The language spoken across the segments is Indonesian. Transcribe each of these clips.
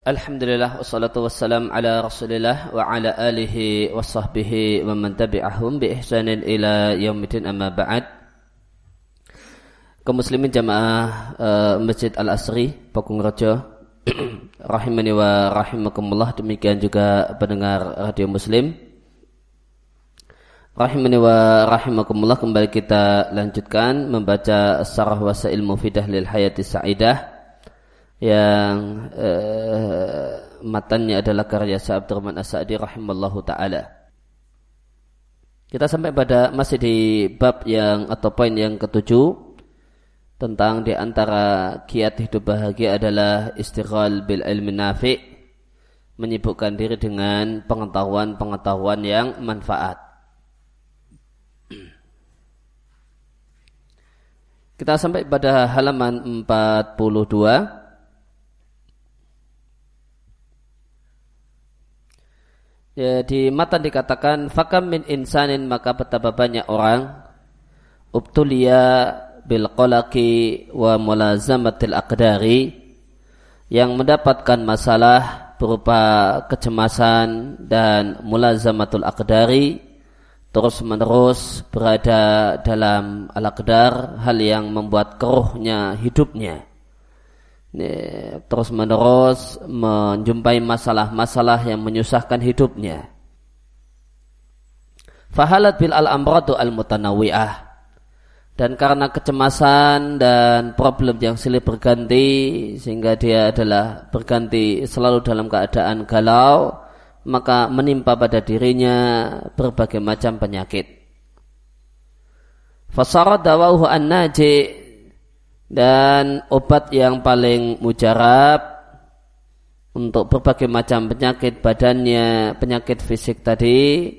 Alhamdulillah wassalatu wassalam ala rasulillah wa ala alihi wa sahbihi wa man tabi'ahum bi ihsanin ila yaumidin amma ba'd. Kaum muslimin jamaah uh, Masjid Al-Asri Pakung Raja rahimani wa rahimakumullah demikian juga pendengar radio muslim. Rahimani wa rahimakumullah kembali kita lanjutkan membaca sarah wasail mufidah lil hayati sa'idah yang uh, matanya adalah karya Syekh Abdurrahman As-Sa'di rahimallahu taala. Kita sampai pada masih di bab yang atau poin yang ketujuh tentang di antara kiat hidup bahagia adalah istighal bil ilmi nafi menyibukkan diri dengan pengetahuan-pengetahuan yang manfaat. Kita sampai pada halaman 42 ya, di mata dikatakan fakam min insanin maka betapa banyak orang ubtulia bil qalaqi wa mulazamatil aqdari yang mendapatkan masalah berupa kecemasan dan mulazamatul aqdari terus menerus berada dalam al-aqdar hal yang membuat keruhnya hidupnya terus menerus menjumpai masalah-masalah yang menyusahkan hidupnya. Fahalat bil al amratu al mutanawi'ah dan karena kecemasan dan problem yang silih berganti sehingga dia adalah berganti selalu dalam keadaan galau maka menimpa pada dirinya berbagai macam penyakit. Fasarat dawahu an naji dan obat yang paling mujarab untuk berbagai macam penyakit badannya, penyakit fisik tadi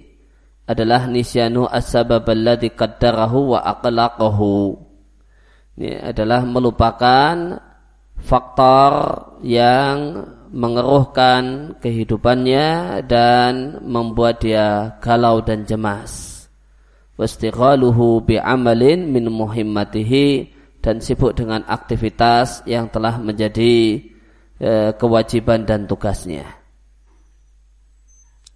adalah nisyanu as-sabab alladhi qaddarahu wa aqlaqahu. Ini adalah melupakan faktor yang mengeruhkan kehidupannya dan membuat dia galau dan cemas. Wastighaluhu bi'amalin min muhimmatihi dan sibuk dengan aktivitas yang telah menjadi e, kewajiban dan tugasnya.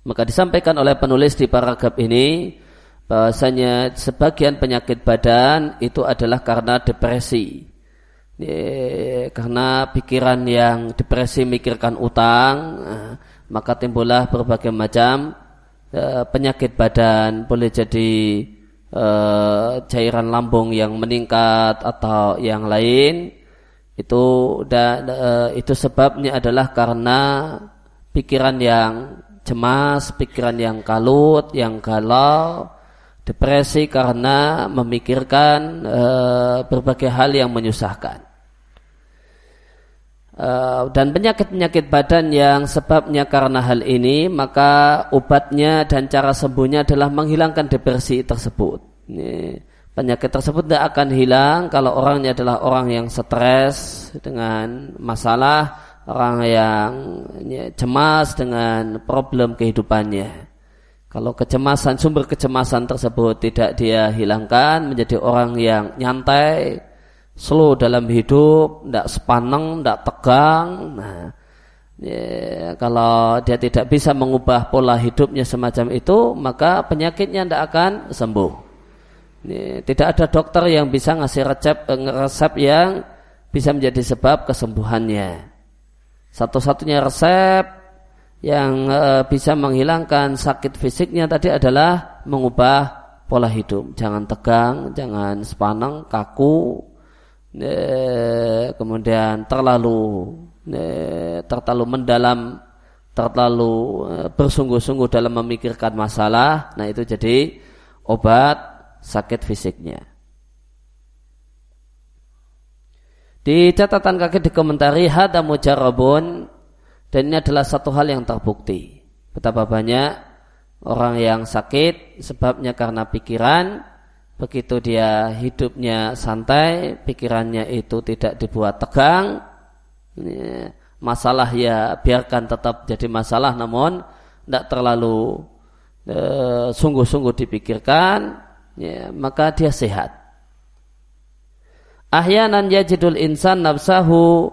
Maka disampaikan oleh penulis di paragraf ini bahwasanya sebagian penyakit badan itu adalah karena depresi. E, karena pikiran yang depresi mikirkan utang, eh, maka timbullah berbagai macam e, penyakit badan, boleh jadi uh, cairan lambung yang meningkat atau yang lain itu dan uh, itu sebabnya adalah karena pikiran yang cemas, pikiran yang kalut, yang galau, depresi karena memikirkan uh, berbagai hal yang menyusahkan. Uh, dan penyakit-penyakit badan yang sebabnya karena hal ini maka obatnya dan cara sembuhnya adalah menghilangkan depresi tersebut. Penyakit tersebut tidak akan hilang kalau orangnya adalah orang yang stres dengan masalah, orang yang cemas dengan problem kehidupannya. Kalau kecemasan sumber kecemasan tersebut tidak dia hilangkan menjadi orang yang nyantai, slow dalam hidup, tidak sepaneng, tidak tegang. Nah, ya, kalau dia tidak bisa mengubah pola hidupnya semacam itu, maka penyakitnya tidak akan sembuh. Ya, tidak ada dokter yang bisa ngasih resep, resep yang bisa menjadi sebab kesembuhannya. Satu-satunya resep yang e, bisa menghilangkan sakit fisiknya tadi adalah mengubah pola hidup. Jangan tegang, jangan sepaneng, kaku, kemudian terlalu terlalu mendalam terlalu eh, bersungguh-sungguh dalam memikirkan masalah nah itu jadi obat sakit fisiknya. Di catatan kaki dikomentari hada mujarabun dan ini adalah satu hal yang terbukti. Betapa banyak orang yang sakit sebabnya karena pikiran Begitu dia hidupnya santai, pikirannya itu tidak dibuat tegang, masalah ya biarkan tetap jadi masalah namun tidak terlalu eh, sungguh-sungguh e, dipikirkan, ya, maka dia sehat. Ahyanan yajidul insan nafsahu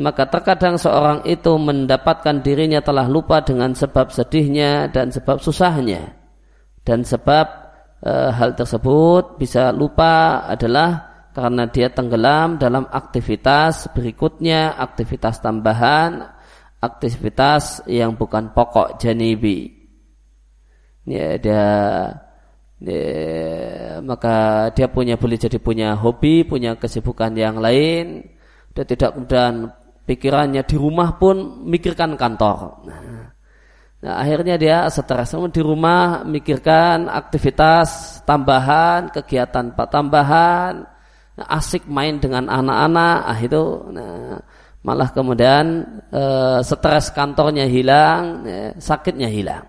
maka terkadang seorang itu mendapatkan dirinya telah lupa dengan sebab sedihnya dan sebab susahnya dan sebab e, hal tersebut bisa lupa adalah karena dia tenggelam dalam aktivitas berikutnya aktivitas tambahan aktivitas yang bukan pokok janibi ya dia Ya, maka dia punya boleh jadi punya hobi, punya kesibukan yang lain. Dia tidak kemudian pikirannya di rumah pun mikirkan kantor. Nah, nah akhirnya dia stres. Di rumah mikirkan aktivitas tambahan, kegiatan tambahan, nah, asik main dengan anak-anak. Ah itu, nah, malah kemudian eh, stres kantornya hilang, ya, sakitnya hilang.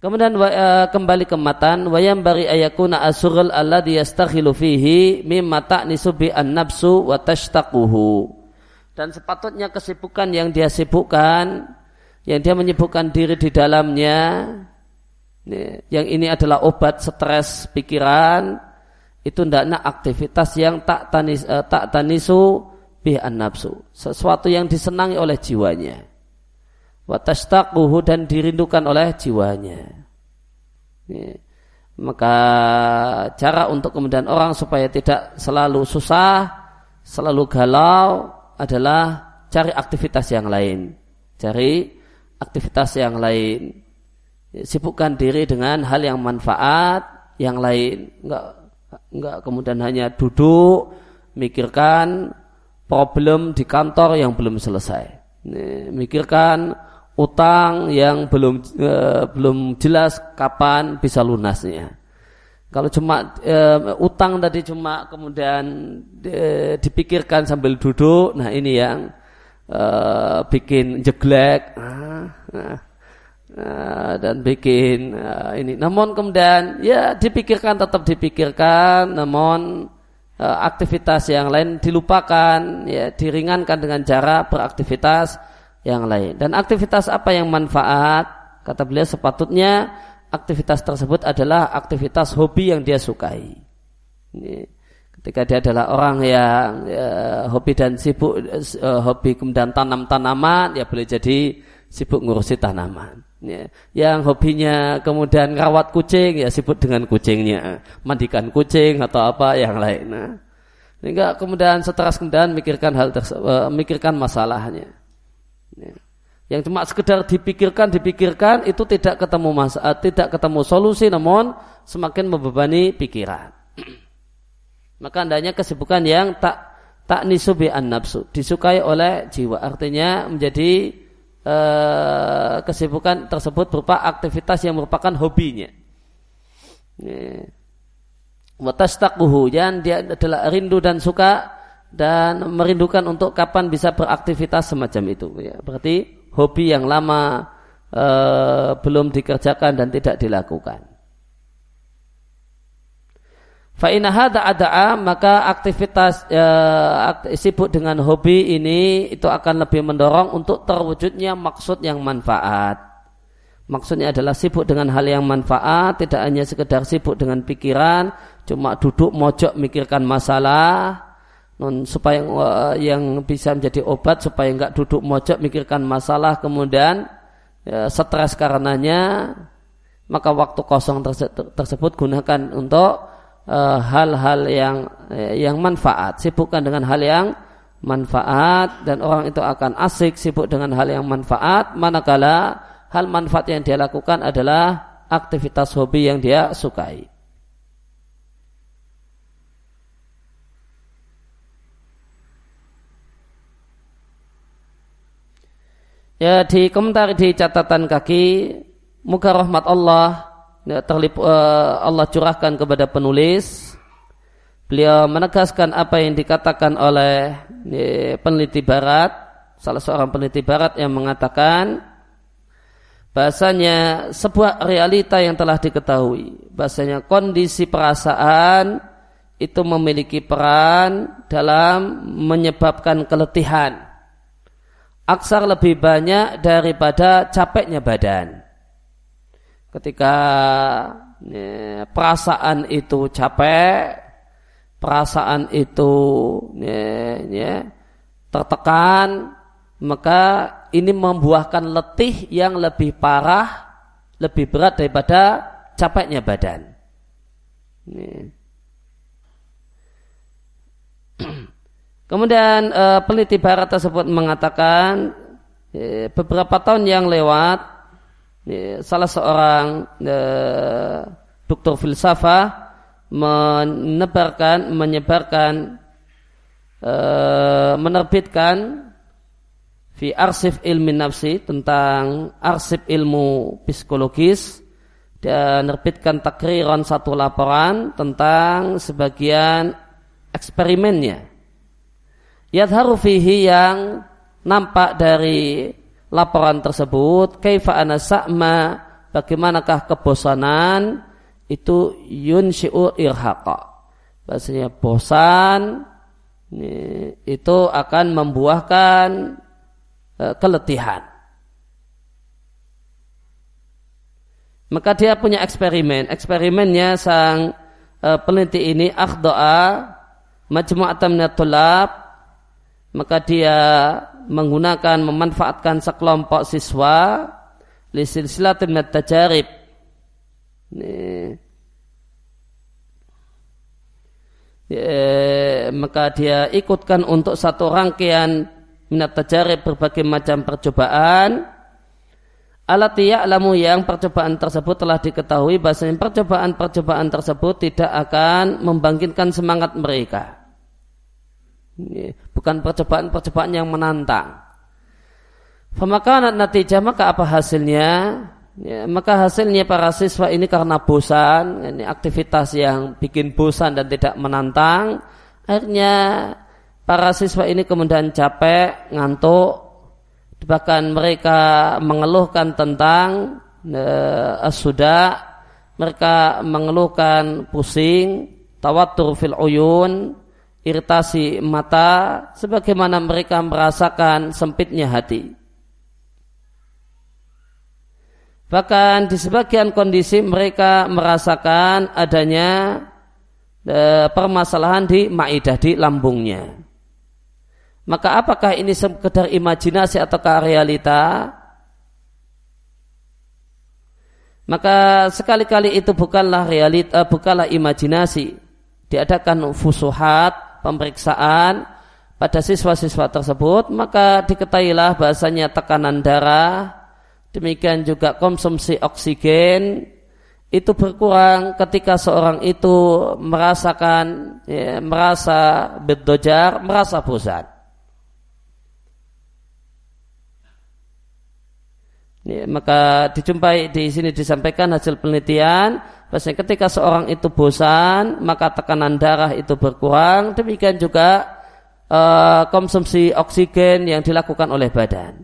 Kemudian uh, kembali ke matan wayam bari ayakuna asurul alladhi yastakhilu fihi mimma ta'nisu bi an-nafsu wa tashtaquhu. Dan sepatutnya kesibukan yang dia sibukkan yang dia menyibukkan diri di dalamnya yang ini adalah obat stres pikiran itu hendaknya aktivitas yang tak tanis, uh, tak tanisu bi an-nafsu, sesuatu yang disenangi oleh jiwanya watashtaquhu dan dirindukan oleh jiwanya. Maka cara untuk kemudian orang supaya tidak selalu susah, selalu galau adalah cari aktivitas yang lain. Cari aktivitas yang lain. Sibukkan diri dengan hal yang manfaat yang lain. Enggak enggak kemudian hanya duduk mikirkan problem di kantor yang belum selesai. Mikirkan utang yang belum e, belum jelas kapan bisa lunasnya. Kalau cuma e, utang tadi cuma kemudian e, dipikirkan sambil duduk, nah ini yang e, bikin jeglek nah, nah, dan bikin uh, ini. Namun kemudian ya dipikirkan tetap dipikirkan, namun uh, aktivitas yang lain dilupakan, ya diringankan dengan cara beraktivitas yang lain. Dan aktivitas apa yang manfaat? Kata beliau sepatutnya aktivitas tersebut adalah aktivitas hobi yang dia sukai. Ketika dia adalah orang yang ya, hobi dan sibuk uh, hobi kemudian tanam tanaman, ya boleh jadi sibuk ngurusi tanaman. Ya, yang hobinya kemudian rawat kucing, ya sibuk dengan kucingnya, mandikan kucing atau apa yang lain. Nah, kemudian stres kemudian mikirkan hal tersebut, uh, mikirkan masalahnya. Ya. Yang cuma sekedar dipikirkan, dipikirkan itu tidak ketemu masalah, tidak ketemu solusi, namun semakin membebani pikiran. Maka andanya kesibukan yang tak tak nisubi an nafsu, disukai oleh jiwa. Artinya menjadi eh, kesibukan tersebut berupa aktivitas yang merupakan hobinya. Watastaquhu, dan dia adalah rindu dan suka dan merindukan untuk kapan bisa beraktivitas semacam itu. Ya, berarti hobi yang lama e, belum dikerjakan dan tidak dilakukan. Fa'inah ada ada'a maka aktivitas e, sibuk dengan hobi ini itu akan lebih mendorong untuk terwujudnya maksud yang manfaat. Maksudnya adalah sibuk dengan hal yang manfaat, tidak hanya sekedar sibuk dengan pikiran, cuma duduk mojok mikirkan masalah, non supaya uh, yang bisa menjadi obat supaya nggak duduk mojok mikirkan masalah kemudian ya, stres karenanya maka waktu kosong terse tersebut gunakan untuk eh, hal-hal uh, yang uh, yang manfaat. Sibukkan dengan hal yang manfaat dan orang itu akan asik sibuk dengan hal yang manfaat. Manakala hal manfaat yang dia lakukan adalah aktivitas hobi yang dia sukai Ya di komentar di catatan kaki muka rahmat Allah ya, terlip, uh, Allah curahkan kepada penulis. Beliau menegaskan apa yang dikatakan oleh ya, peneliti barat, salah seorang peneliti barat yang mengatakan bahasanya sebuah realita yang telah diketahui, bahasanya kondisi perasaan itu memiliki peran dalam menyebabkan keletihan aksar lebih banyak daripada capeknya badan. Ketika ya, perasaan itu capek, perasaan itu ya, ya, tertekan, maka ini membuahkan letih yang lebih parah, lebih berat daripada capeknya badan. Ini. Kemudian e, peneliti barat tersebut mengatakan e, beberapa tahun yang lewat e, salah seorang e, dokter filsafah menebarkan menyebarkan e, menerbitkan fi arsif ilmi nafsi tentang arsip ilmu psikologis dan menerbitkan takriran satu laporan tentang sebagian eksperimennya yadharu fihi yang nampak dari laporan tersebut kaifa ana sa'ma bagaimanakah kebosanan itu yunshi'u irhaqa. Bahasanya bosan itu akan membuahkan e, keletihan. Maka dia punya eksperimen. Eksperimennya sang e, peneliti ini akhdoa majmu'atan minat maka dia menggunakan memanfaatkan sekelompok siswa lisil silatin tajarib. Ya, maka dia ikutkan untuk satu rangkaian minat tajarib berbagai macam percobaan. Alat ya'lamu yang percobaan tersebut telah diketahui bahasanya percobaan-percobaan tersebut tidak akan membangkitkan semangat mereka bukan percobaan-percobaan yang menantang. Pemakanan natijah maka apa hasilnya? Ya, maka hasilnya para siswa ini karena bosan, ini aktivitas yang bikin bosan dan tidak menantang, akhirnya para siswa ini kemudian capek, ngantuk, bahkan mereka mengeluhkan tentang uh, sudah, mereka mengeluhkan pusing, tawatur fil uyun, iritasi mata sebagaimana mereka merasakan sempitnya hati. Bahkan di sebagian kondisi mereka merasakan adanya e, permasalahan di maidah di lambungnya. Maka apakah ini sekedar imajinasi ataukah realita? Maka sekali-kali itu bukanlah realita, bukanlah imajinasi. Diadakan fusuhat, pemeriksaan pada siswa-siswa tersebut, maka diketahuilah bahasanya tekanan darah, demikian juga konsumsi oksigen itu berkurang ketika seorang itu merasakan ya, merasa bedojar, merasa bosan. Ya, maka dijumpai di sini disampaikan hasil penelitian Bahasanya ketika seorang itu bosan, maka tekanan darah itu berkurang. Demikian juga uh, konsumsi oksigen yang dilakukan oleh badan.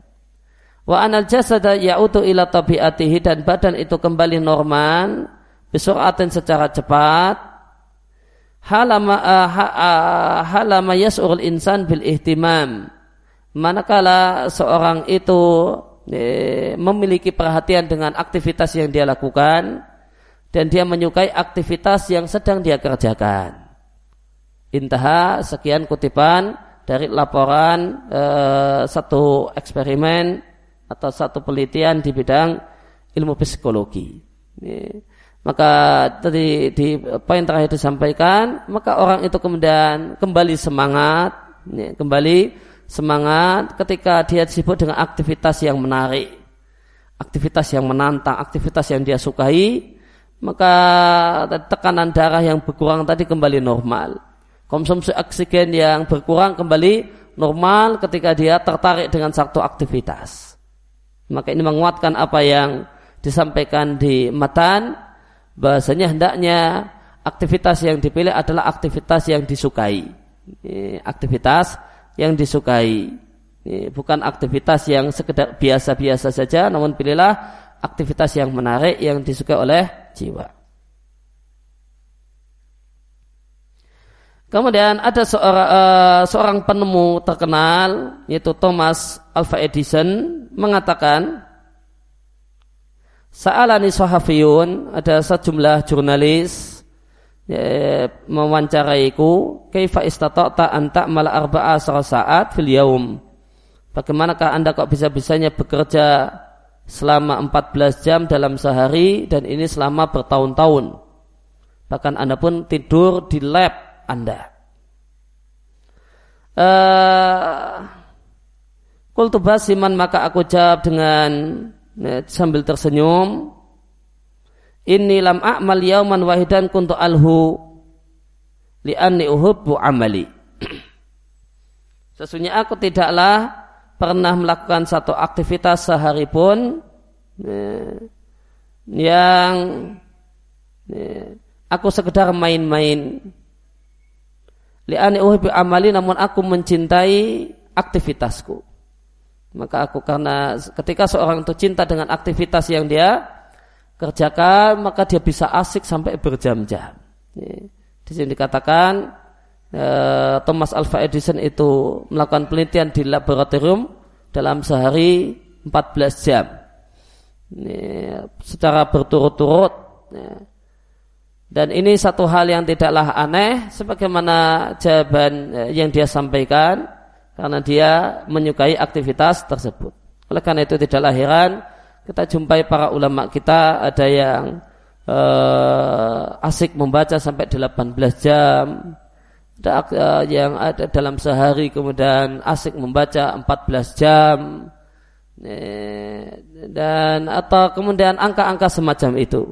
Wa anal jasada ya'utu ila tabi'atihi dan badan itu kembali normal bisuratin secara cepat. Halama ha, uh, halama yas'urul insan bil ihtimam. Manakala seorang itu eh, memiliki perhatian dengan aktivitas yang dia lakukan, dan dia menyukai aktivitas yang sedang dia kerjakan. Intaha sekian kutipan dari laporan eh, satu eksperimen atau satu penelitian di bidang ilmu psikologi. Ini. Maka tadi di poin terakhir disampaikan, maka orang itu kemudian kembali semangat, ini, kembali semangat ketika dia sibuk dengan aktivitas yang menarik, aktivitas yang menantang, aktivitas yang dia sukai, maka tekanan darah yang berkurang tadi kembali normal. Konsumsi oksigen yang berkurang kembali normal ketika dia tertarik dengan satu aktivitas. Maka ini menguatkan apa yang disampaikan di matan bahasanya hendaknya aktivitas yang dipilih adalah aktivitas yang disukai. Aktivitas yang disukai. Bukan aktivitas yang sekedar biasa-biasa saja, namun pilihlah aktivitas yang menarik yang disukai oleh jiwa. Kemudian ada seorang, uh, seorang penemu terkenal yaitu Thomas Alva Edison mengatakan Sa'alani sahafiyun ada sejumlah jurnalis ya, mewawancaraiku kaifa istata'ta an ta'mala arba'a saat fil yaum bagaimanakah anda kok bisa-bisanya bekerja selama 14 jam dalam sehari dan ini selama bertahun-tahun bahkan anda pun tidur di lab anda uh, Kultu basiman maka aku jawab dengan ya, sambil tersenyum Inni lam a'mal yauman wahidan kuntu alhu li'anni uhubbu amali. Sesungguhnya aku tidaklah pernah melakukan satu aktivitas sehari pun ya, yang ya, aku sekedar main-main. Li'anni uhubbu amali namun aku mencintai aktivitasku. Maka aku karena ketika seorang itu cinta dengan aktivitas yang dia kerjakan maka dia bisa asik sampai berjam-jam. Di sini dikatakan eh, Thomas Alva Edison itu melakukan penelitian di laboratorium dalam sehari 14 jam. secara berturut-turut. Dan ini satu hal yang tidaklah aneh sebagaimana jawaban eh, yang dia sampaikan karena dia menyukai aktivitas tersebut. Oleh karena itu tidaklah heran kita jumpai para ulama kita ada yang uh, asik membaca sampai 18 jam uh, yang ada dalam sehari kemudian asik membaca 14 jam. Dan atau kemudian angka-angka semacam itu.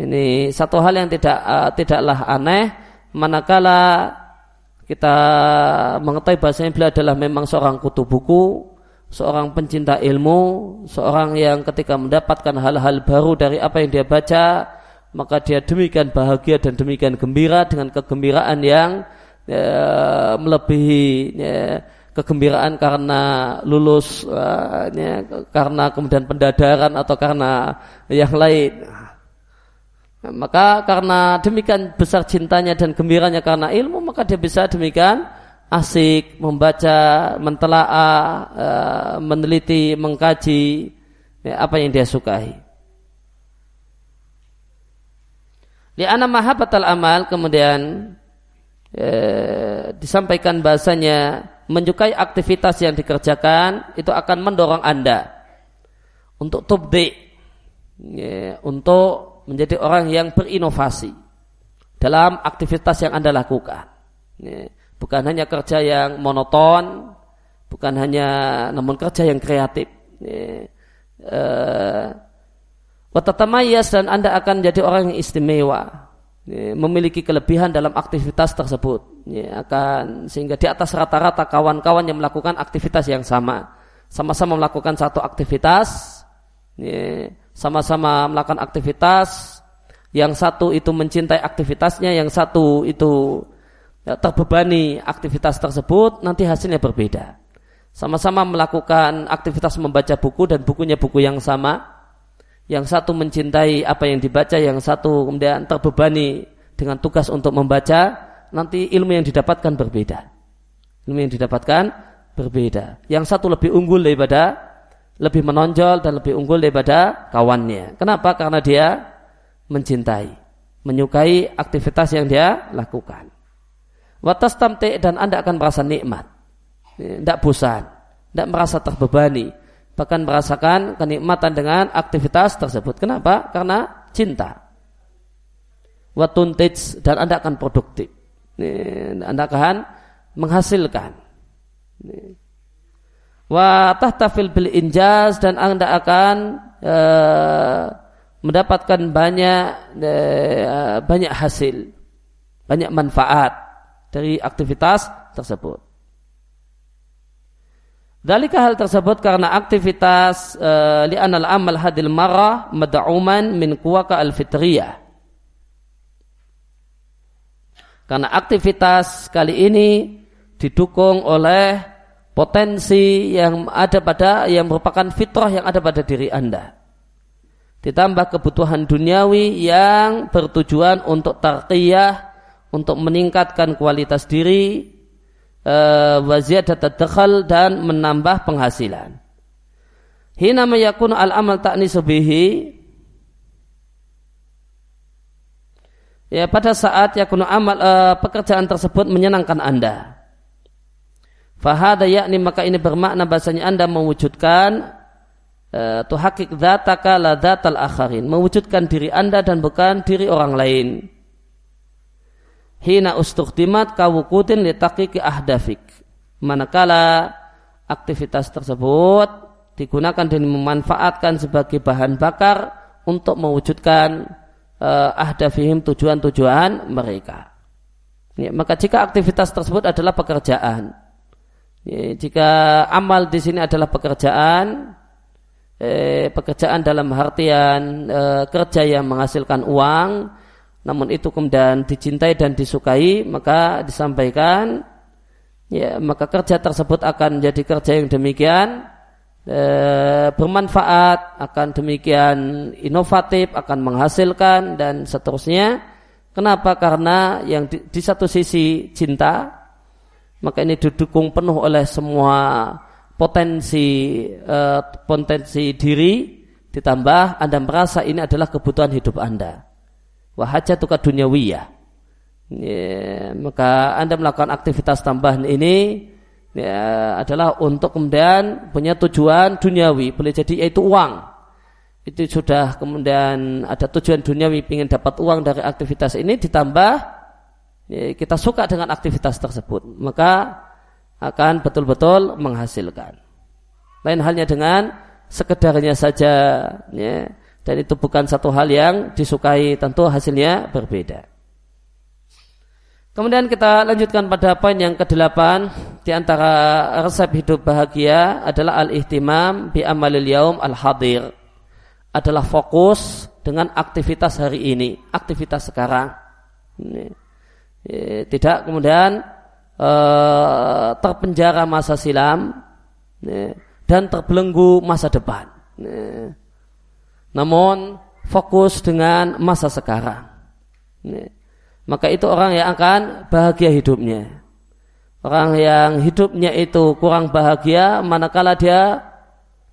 Ini satu hal yang tidak uh, tidaklah aneh. Manakala kita mengetahui bahasanya beliau adalah memang seorang kutu buku seorang pencinta ilmu, seorang yang ketika mendapatkan hal-hal baru dari apa yang dia baca, maka dia demikian bahagia dan demikian gembira dengan kegembiraan yang ya, melebihi ya, kegembiraan karena lulus, ya, karena kemudian pendadaran atau karena yang lain. Maka karena demikian besar cintanya dan gembiranya karena ilmu, maka dia bisa demikian asik membaca, mentelaah, uh, meneliti, mengkaji ya, apa yang dia sukai. Di anak mahabbatal amal kemudian eh, disampaikan bahasanya menyukai aktivitas yang dikerjakan itu akan mendorong anda untuk tubdi ya, untuk menjadi orang yang berinovasi dalam aktivitas yang anda lakukan. Ya bukan hanya kerja yang monoton, bukan hanya namun kerja yang kreatif. Eh, Watatamayas dan Anda akan menjadi orang yang istimewa, memiliki kelebihan dalam aktivitas tersebut, akan sehingga di atas rata-rata kawan-kawan yang melakukan aktivitas yang sama, sama-sama melakukan satu aktivitas, sama-sama melakukan aktivitas, yang satu itu mencintai aktivitasnya, yang satu itu ya, terbebani aktivitas tersebut nanti hasilnya berbeda. Sama-sama melakukan aktivitas membaca buku dan bukunya buku yang sama. Yang satu mencintai apa yang dibaca, yang satu kemudian terbebani dengan tugas untuk membaca, nanti ilmu yang didapatkan berbeda. Ilmu yang didapatkan berbeda. Yang satu lebih unggul daripada lebih menonjol dan lebih unggul daripada kawannya. Kenapa? Karena dia mencintai, menyukai aktivitas yang dia lakukan. Watas tamte dan anda akan merasa nikmat. Tidak bosan. Tidak merasa terbebani. Bahkan merasakan kenikmatan dengan aktivitas tersebut. Kenapa? Karena cinta. Watuntij dan anda akan produktif. Anda akan menghasilkan. Wa tahtafil bil injaz dan anda akan uh, mendapatkan banyak uh, banyak hasil, banyak manfaat dari aktivitas tersebut. Dalika hal tersebut karena aktivitas uh, li'anal amal hadil marah mad'uman min kuwaka al-fitriyah. Karena aktivitas kali ini didukung oleh potensi yang ada pada yang merupakan fitrah yang ada pada diri Anda. Ditambah kebutuhan duniawi yang bertujuan untuk tarqiyah untuk meningkatkan kualitas diri eh, waziyadat dakhal dan menambah penghasilan. Hina mayakun al amal takni bihi ya pada saat yakunu amal uh, pekerjaan tersebut menyenangkan Anda. Fahada yakni maka ini bermakna bahasanya Anda mewujudkan uh, tuhakik dzataka la dzatal akharin, mewujudkan diri Anda dan bukan diri orang lain. Hina ustukhtimat kawukutin litakiki ahdafik. Manakala aktivitas tersebut digunakan dan memanfaatkan sebagai bahan bakar untuk mewujudkan uh, ahdafihim tujuan-tujuan mereka. Ya, maka jika aktivitas tersebut adalah pekerjaan, ya, jika amal di sini adalah pekerjaan, eh, pekerjaan dalam artian eh, kerja yang menghasilkan uang, namun itu kemudian dicintai dan disukai, maka disampaikan, ya maka kerja tersebut akan menjadi kerja yang demikian e, bermanfaat, akan demikian inovatif, akan menghasilkan dan seterusnya. Kenapa? Karena yang di, di satu sisi cinta, maka ini didukung penuh oleh semua potensi e, potensi diri, ditambah Anda merasa ini adalah kebutuhan hidup Anda. Wahajatuka dunyawiyah. Ya, maka Anda melakukan aktivitas tambahan ini ya, adalah untuk kemudian punya tujuan duniawi. Boleh jadi yaitu uang. Itu sudah kemudian ada tujuan duniawi ingin dapat uang dari aktivitas ini ditambah ya, kita suka dengan aktivitas tersebut. Maka akan betul-betul menghasilkan. Lain halnya dengan sekedarnya saja ya, dan itu bukan satu hal yang disukai tentu hasilnya berbeda Kemudian kita lanjutkan pada poin yang kedelapan di antara resep hidup bahagia adalah al-ihtimam bi amalil yaum al-hadir. Adalah fokus dengan aktivitas hari ini, aktivitas sekarang. Ini. Tidak kemudian eh, terpenjara masa silam dan terbelenggu masa depan. Namun fokus dengan masa sekarang maka itu orang yang akan bahagia hidupnya. Orang yang hidupnya itu kurang bahagia manakala dia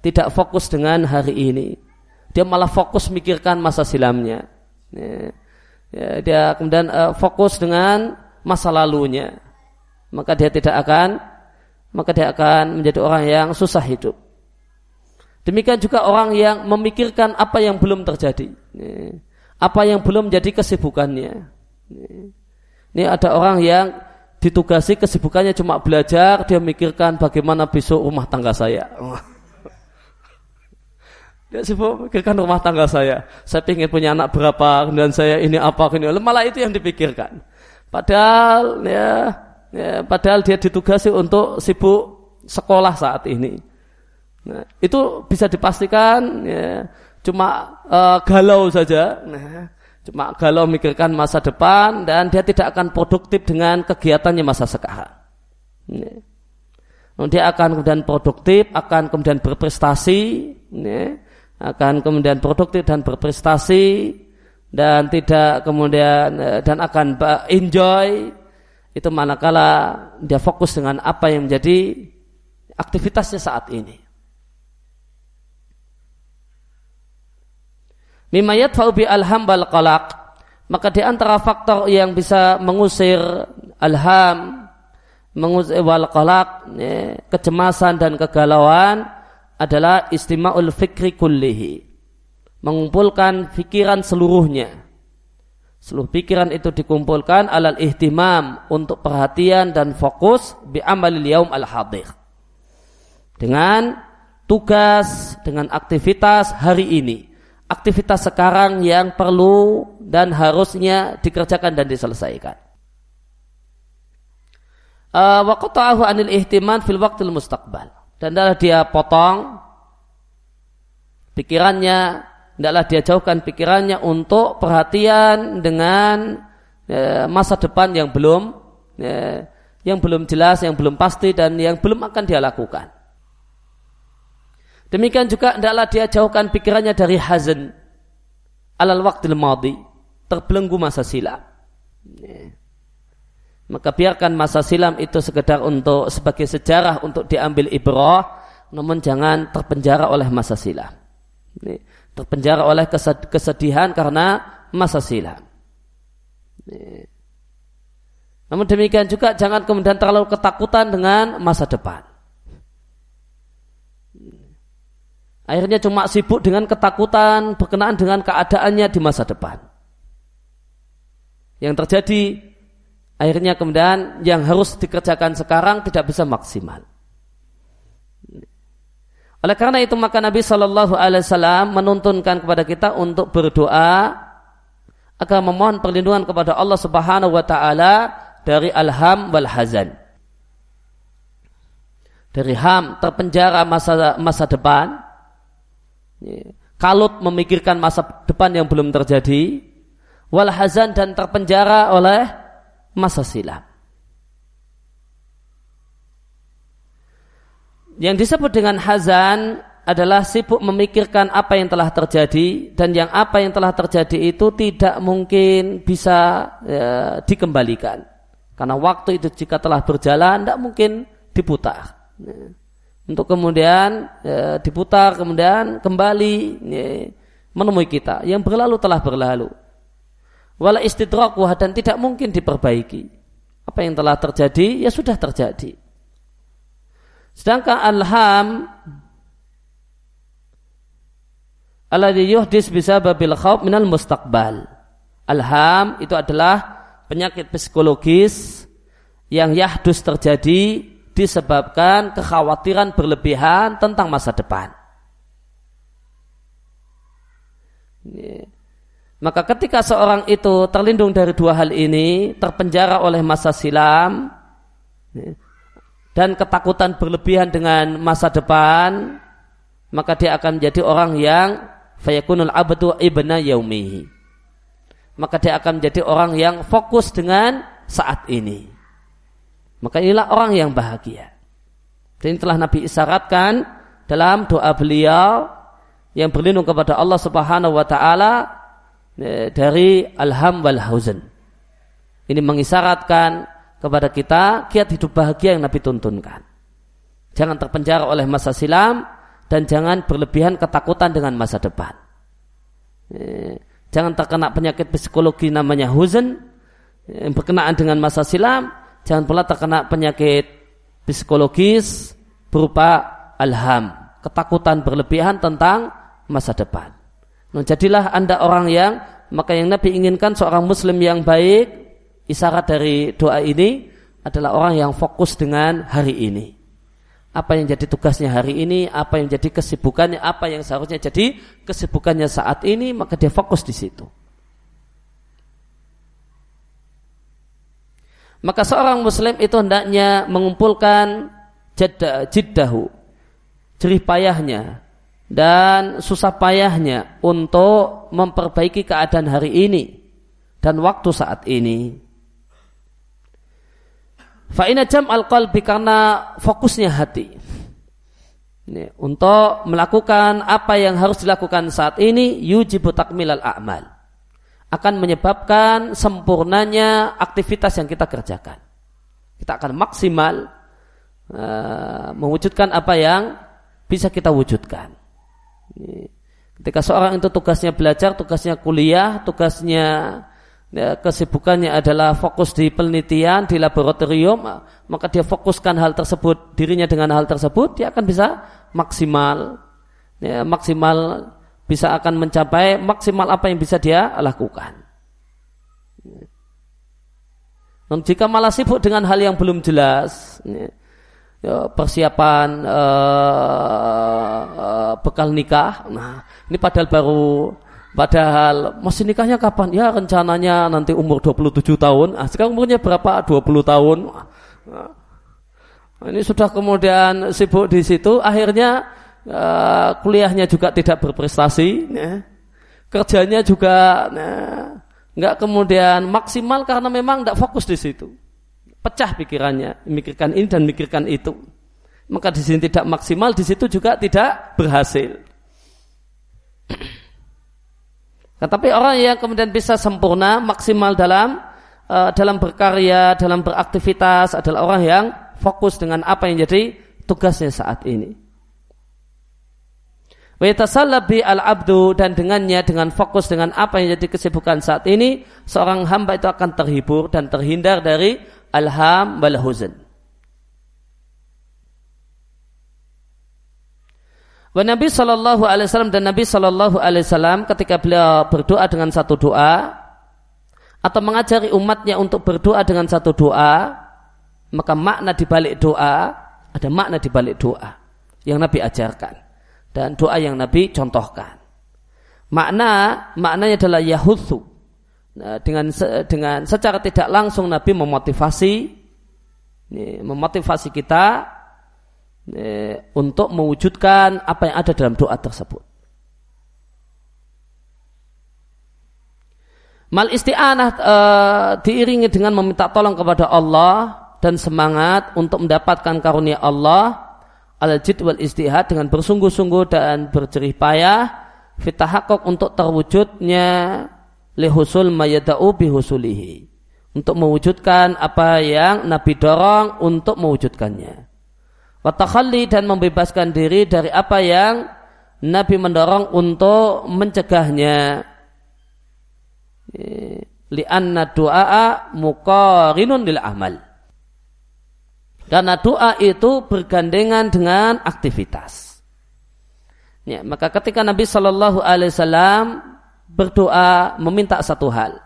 tidak fokus dengan hari ini. Dia malah fokus mikirkan masa silamnya. Ya, dia kemudian uh, fokus dengan masa lalunya. Maka dia tidak akan maka dia akan menjadi orang yang susah hidup. Demikian juga orang yang memikirkan apa yang belum terjadi. Apa yang belum jadi kesibukannya. Ini ada orang yang ditugasi kesibukannya cuma belajar, dia mikirkan bagaimana besok rumah tangga saya. Dia sibuk mikirkan rumah tangga saya. Saya ingin punya anak berapa, dan saya ini apa, ini. Malah itu yang dipikirkan. Padahal ya, ya padahal dia ditugasi untuk sibuk sekolah saat ini. Nah, itu bisa dipastikan ya, cuma uh, galau saja. Nah, Cuma galau mikirkan masa depan dan dia tidak akan produktif dengan kegiatannya masa sekarang. Dia akan kemudian produktif, akan kemudian berprestasi, akan kemudian produktif dan berprestasi dan tidak kemudian eh, dan akan enjoy itu manakala dia fokus dengan apa yang menjadi aktivitasnya saat ini. Mimayat faubi alham bal qalaq. Maka di antara faktor yang bisa mengusir alham, mengusir wal qalaq, ya, kecemasan dan kegalauan adalah istima'ul fikri kullihi. Mengumpulkan pikiran seluruhnya. Seluruh pikiran itu dikumpulkan alal ihtimam untuk perhatian dan fokus bi amalil yaum al hadir. Dengan tugas, dengan aktivitas hari ini aktivitas sekarang yang perlu dan harusnya dikerjakan dan diselesaikan. Uh, wa qata'ahu anil ihtiman fil waqtil mustaqbal. Dan adalah dia potong pikirannya, hendaklah dia jauhkan pikirannya untuk perhatian dengan ya, masa depan yang belum ya, yang belum jelas, yang belum pasti dan yang belum akan dia lakukan. Demikian juga hendaklah dia jauhkan pikirannya dari hazan alal waktu madi, terbelenggu masa silam. Ya. Maka biarkan masa silam itu sekedar untuk sebagai sejarah untuk diambil ibrah, namun jangan terpenjara oleh masa silam. Ya. Terpenjara oleh kesedihan karena masa silam. Namun demikian juga jangan kemudian terlalu ketakutan dengan masa depan. Akhirnya cuma sibuk dengan ketakutan berkenaan dengan keadaannya di masa depan. Yang terjadi akhirnya kemudian yang harus dikerjakan sekarang tidak bisa maksimal. Oleh karena itu maka Nabi Shallallahu Alaihi Wasallam menuntunkan kepada kita untuk berdoa agar memohon perlindungan kepada Allah Subhanahu Wa Taala dari alham wal hazan. Dari ham terpenjara masa masa depan, kalut memikirkan masa depan yang belum terjadi, wal hazan dan terpenjara oleh masa silam. Yang disebut dengan hazan adalah sibuk memikirkan apa yang telah terjadi dan yang apa yang telah terjadi itu tidak mungkin bisa ya, dikembalikan. Karena waktu itu jika telah berjalan tidak mungkin diputar. Untuk kemudian ya, diputar, kemudian kembali ya, menemui kita. Yang berlalu telah berlalu. Wala istidrakuh dan tidak mungkin diperbaiki. Apa yang telah terjadi, ya sudah terjadi. Sedangkan alham alladhi yuhdis bisa babil khawf minal mustaqbal. Alham itu adalah penyakit psikologis yang yahdus terjadi disebabkan kekhawatiran berlebihan tentang masa depan. Maka ketika seorang itu terlindung dari dua hal ini, terpenjara oleh masa silam, dan ketakutan berlebihan dengan masa depan, maka dia akan menjadi orang yang fayakunul abadu ibna yaumihi maka dia akan menjadi orang yang fokus dengan saat ini. Maka inilah orang yang bahagia. Dan telah Nabi isyaratkan dalam doa beliau yang berlindung kepada Allah Subhanahu wa taala e, dari alham wal huzn. Ini mengisyaratkan kepada kita kiat hidup bahagia yang Nabi tuntunkan. Jangan terpenjara oleh masa silam dan jangan berlebihan ketakutan dengan masa depan. E, Jangan terkena penyakit psikologi namanya huzn yang berkenaan dengan masa silam. Jangan pula terkena penyakit psikologis berupa alham, ketakutan berlebihan tentang masa depan. Nah, jadilah anda orang yang maka yang Nabi inginkan seorang Muslim yang baik. Isyarat dari doa ini adalah orang yang fokus dengan hari ini apa yang jadi tugasnya hari ini, apa yang jadi kesibukannya, apa yang seharusnya jadi kesibukannya saat ini, maka dia fokus di situ. Maka seorang muslim itu hendaknya mengumpulkan jiddahu, jerih payahnya, dan susah payahnya untuk memperbaiki keadaan hari ini dan waktu saat ini. Fa'ina jam al qalbi karena fokusnya hati. Ini, untuk melakukan apa yang harus dilakukan saat ini yujibu takmilal a'mal akan menyebabkan sempurnanya aktivitas yang kita kerjakan. Kita akan maksimal uh, mewujudkan apa yang bisa kita wujudkan. Ketika seorang itu tugasnya belajar, tugasnya kuliah, tugasnya ya, kesibukannya adalah fokus di penelitian di laboratorium maka dia fokuskan hal tersebut dirinya dengan hal tersebut dia akan bisa maksimal ya, maksimal bisa akan mencapai maksimal apa yang bisa dia lakukan. Dan jika malah sibuk dengan hal yang belum jelas, ya, persiapan uh, uh, bekal nikah, nah ini padahal baru Padahal masih nikahnya kapan? Ya rencananya nanti umur 27 tahun. Ah, sekarang umurnya berapa? 20 tahun. Nah, ini sudah kemudian sibuk di situ. Akhirnya uh, kuliahnya juga tidak berprestasi. Ya. Kerjanya juga nah, nggak kemudian maksimal karena memang tidak fokus di situ. Pecah pikirannya, mikirkan ini dan mikirkan itu. Maka di sini tidak maksimal, di situ juga tidak berhasil. Tetapi orang yang kemudian bisa sempurna, maksimal dalam uh, dalam berkarya, dalam beraktivitas adalah orang yang fokus dengan apa yang jadi tugasnya saat ini. Waitasalabi al-abdu dan dengannya dengan fokus dengan apa yang jadi kesibukan saat ini seorang hamba itu akan terhibur dan terhindar dari alham wal huzn. Wa Nabi Shallallahu Alaihi Wasallam dan Nabi Shallallahu Alaihi Wasallam ketika beliau berdoa dengan satu doa atau mengajari umatnya untuk berdoa dengan satu doa, maka makna di balik doa ada makna di balik doa yang Nabi ajarkan dan doa yang Nabi contohkan. Makna maknanya adalah yahutsu. Nah, dengan dengan secara tidak langsung Nabi memotivasi memotivasi kita untuk mewujudkan apa yang ada dalam doa tersebut. Mal isti'anah e, diiringi dengan meminta tolong kepada Allah dan semangat untuk mendapatkan karunia Allah al jid wal istihad dengan bersungguh-sungguh dan berjerih payah. Fitahakok untuk terwujudnya lihusul mayada'u bihusulihi untuk mewujudkan apa yang Nabi dorong untuk mewujudkannya. Watakhalli dan membebaskan diri dari apa yang Nabi mendorong untuk mencegahnya. Li'anna du'a muqarinun lil amal karena doa itu bergandengan dengan aktivitas. Ya, maka ketika Nabi Shallallahu Alaihi Wasallam berdoa meminta satu hal,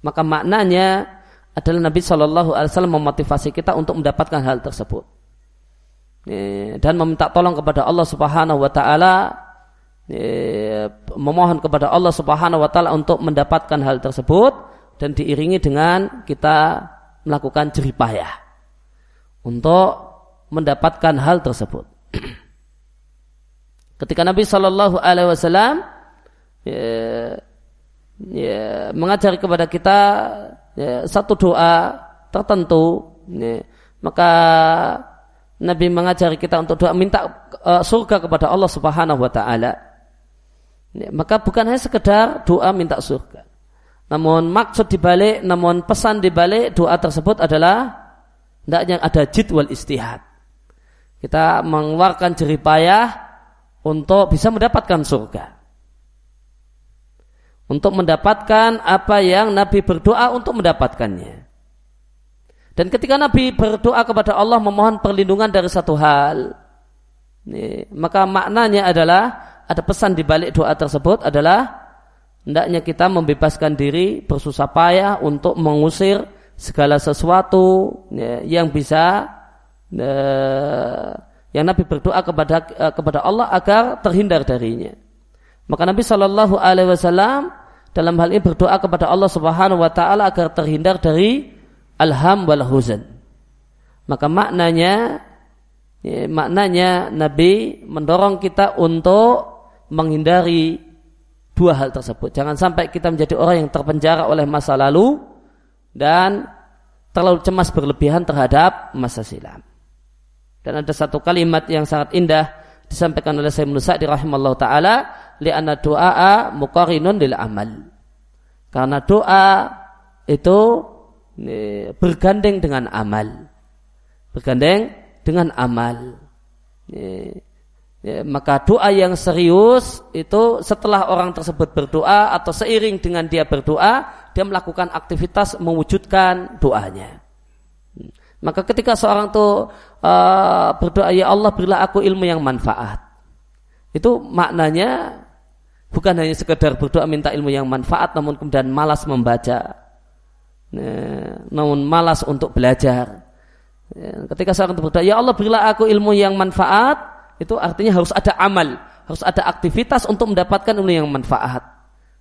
maka maknanya adalah Nabi Shallallahu Alaihi Wasallam memotivasi kita untuk mendapatkan hal tersebut ya, dan meminta tolong kepada Allah Subhanahu Wa Taala ya, memohon kepada Allah Subhanahu Wa Taala untuk mendapatkan hal tersebut dan diiringi dengan kita melakukan jeripayah untuk mendapatkan hal tersebut. Ketika Nabi Shallallahu Alaihi Wasallam ya, ya, mengajari kepada kita ya, satu doa tertentu, ya, maka Nabi mengajari kita untuk doa minta uh, surga kepada Allah Subhanahu Wa Taala. Ya, maka bukan hanya sekedar doa minta surga, namun maksud dibalik, namun pesan dibalik doa tersebut adalah hendaknya ada jidwal istihad. Kita mengeluarkan jerih payah untuk bisa mendapatkan surga. Untuk mendapatkan apa yang Nabi berdoa untuk mendapatkannya. Dan ketika Nabi berdoa kepada Allah memohon perlindungan dari satu hal, ini, maka maknanya adalah ada pesan di balik doa tersebut adalah hendaknya kita membebaskan diri bersusah payah untuk mengusir segala sesuatu ya, yang bisa uh, yang Nabi berdoa kepada uh, kepada Allah agar terhindar darinya. Maka Nabi Shallallahu Alaihi Wasallam dalam hal ini berdoa kepada Allah Subhanahu Wa Taala agar terhindar dari alham wal huzan. Maka maknanya ya, maknanya Nabi mendorong kita untuk menghindari dua hal tersebut. Jangan sampai kita menjadi orang yang terpenjara oleh masa lalu dan terlalu cemas berlebihan terhadap masa silam. Dan ada satu kalimat yang sangat indah disampaikan oleh Sayyid Musa di rahimallahu taala li'anna du'a muqarinun lil amal. Karena doa itu bergandeng dengan amal. Bergandeng dengan amal. Ya, maka doa yang serius itu setelah orang tersebut berdoa atau seiring dengan dia berdoa, dia melakukan aktivitas mewujudkan doanya. Maka ketika seorang itu uh, berdoa, ya Allah berilah aku ilmu yang manfaat. Itu maknanya bukan hanya sekedar berdoa minta ilmu yang manfaat, namun kemudian malas membaca. Nah, namun malas untuk belajar. Ya, ketika seorang itu berdoa, ya Allah berilah aku ilmu yang manfaat, itu artinya harus ada amal, harus ada aktivitas untuk mendapatkan ilmu yang manfaat.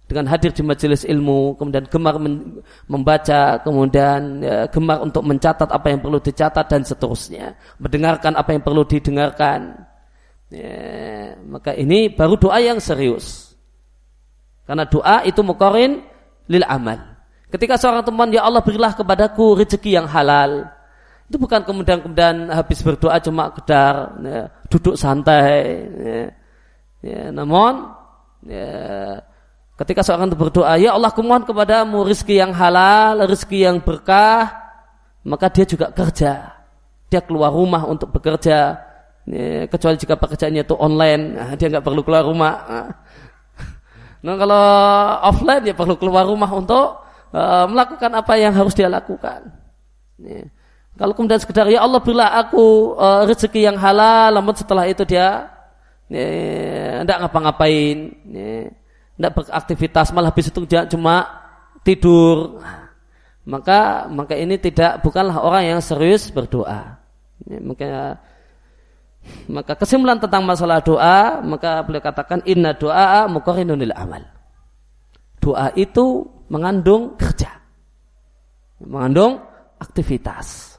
Dengan hadir di majelis ilmu, kemudian gemar membaca, kemudian ya, gemar untuk mencatat apa yang perlu dicatat dan seterusnya, mendengarkan apa yang perlu didengarkan. Ya, maka ini baru doa yang serius. Karena doa itu mukorin lil amal. Ketika seorang teman, ya Allah berilah kepadaku rezeki yang halal. Itu bukan kemudian kemudian habis berdoa cuma kedar ya, duduk santai. Ya, ya, namun ya, ketika seorang itu berdoa, ya Allah kumohon kepadamu rizki yang halal, rizki yang berkah, maka dia juga kerja. Dia keluar rumah untuk bekerja, Ya, kecuali jika pekerjaannya itu online, nah, dia nggak perlu keluar rumah. Nah, kalau offline dia perlu keluar rumah untuk uh, melakukan apa yang harus dia lakukan. Ya. Kalau kemudian sekedar ya Allah berilah aku uh, rezeki yang halal, namun setelah itu dia tidak ya, ngapa-ngapain, tidak ya, beraktivitas, malah habis itu dia cuma tidur. Maka maka ini tidak bukanlah orang yang serius berdoa. Ya, maka maka kesimpulan tentang masalah doa, maka beliau katakan inna doa muqarrinun amal. Doa itu mengandung kerja. Mengandung aktivitas.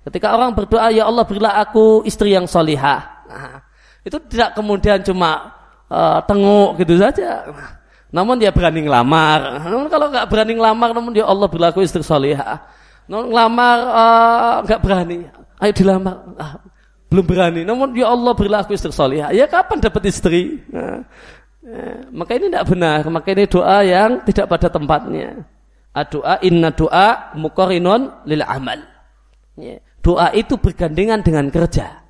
Ketika orang berdoa, ya Allah berilah aku istri yang solihah. Nah, itu tidak kemudian cuma uh, tenguk gitu saja. Namun dia berani ngelamar. Namun kalau nggak berani ngelamar, namun dia Allah berilah aku istri solihah. Namun ngelamar uh, nggak berani. Ayo dilamar. Ah, belum berani. Namun ya Allah berilah aku istri solihah. Ya kapan dapat istri? Nah, ya, maka ini tidak benar. Maka ini doa yang tidak pada tempatnya. Doa inna doa mukorinun lil amal. Ya. Doa itu bergandengan dengan kerja.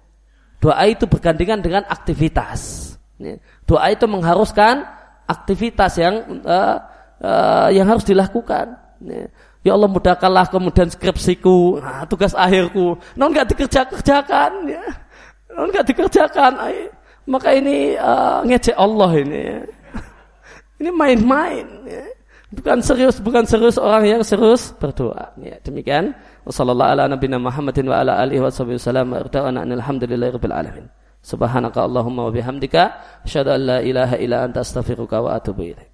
Doa itu bergandengan dengan aktivitas. Ya. Doa itu mengharuskan aktivitas yang uh, uh, yang harus dilakukan. Ya. ya Allah mudahkanlah kemudian skripsiku, nah, tugas akhirku. Non nggak dikerjakan, ya. Non nggak dikerjakan. Ay, maka ini uh, ngecek Allah ini. Ya. Ini main-main. Ya. Bukan serius, bukan serius orang yang serius berdoa. Ya, demikian. Wassallallahu ala nabiyina Muhammadin wa ala alihi wa sahbihi wasallam. Alhamdulillahi rabbil alamin. Subhanaka Allahumma wa bihamdika asyhadu an la ilaha illa anta astaghfiruka wa atubu ilaik.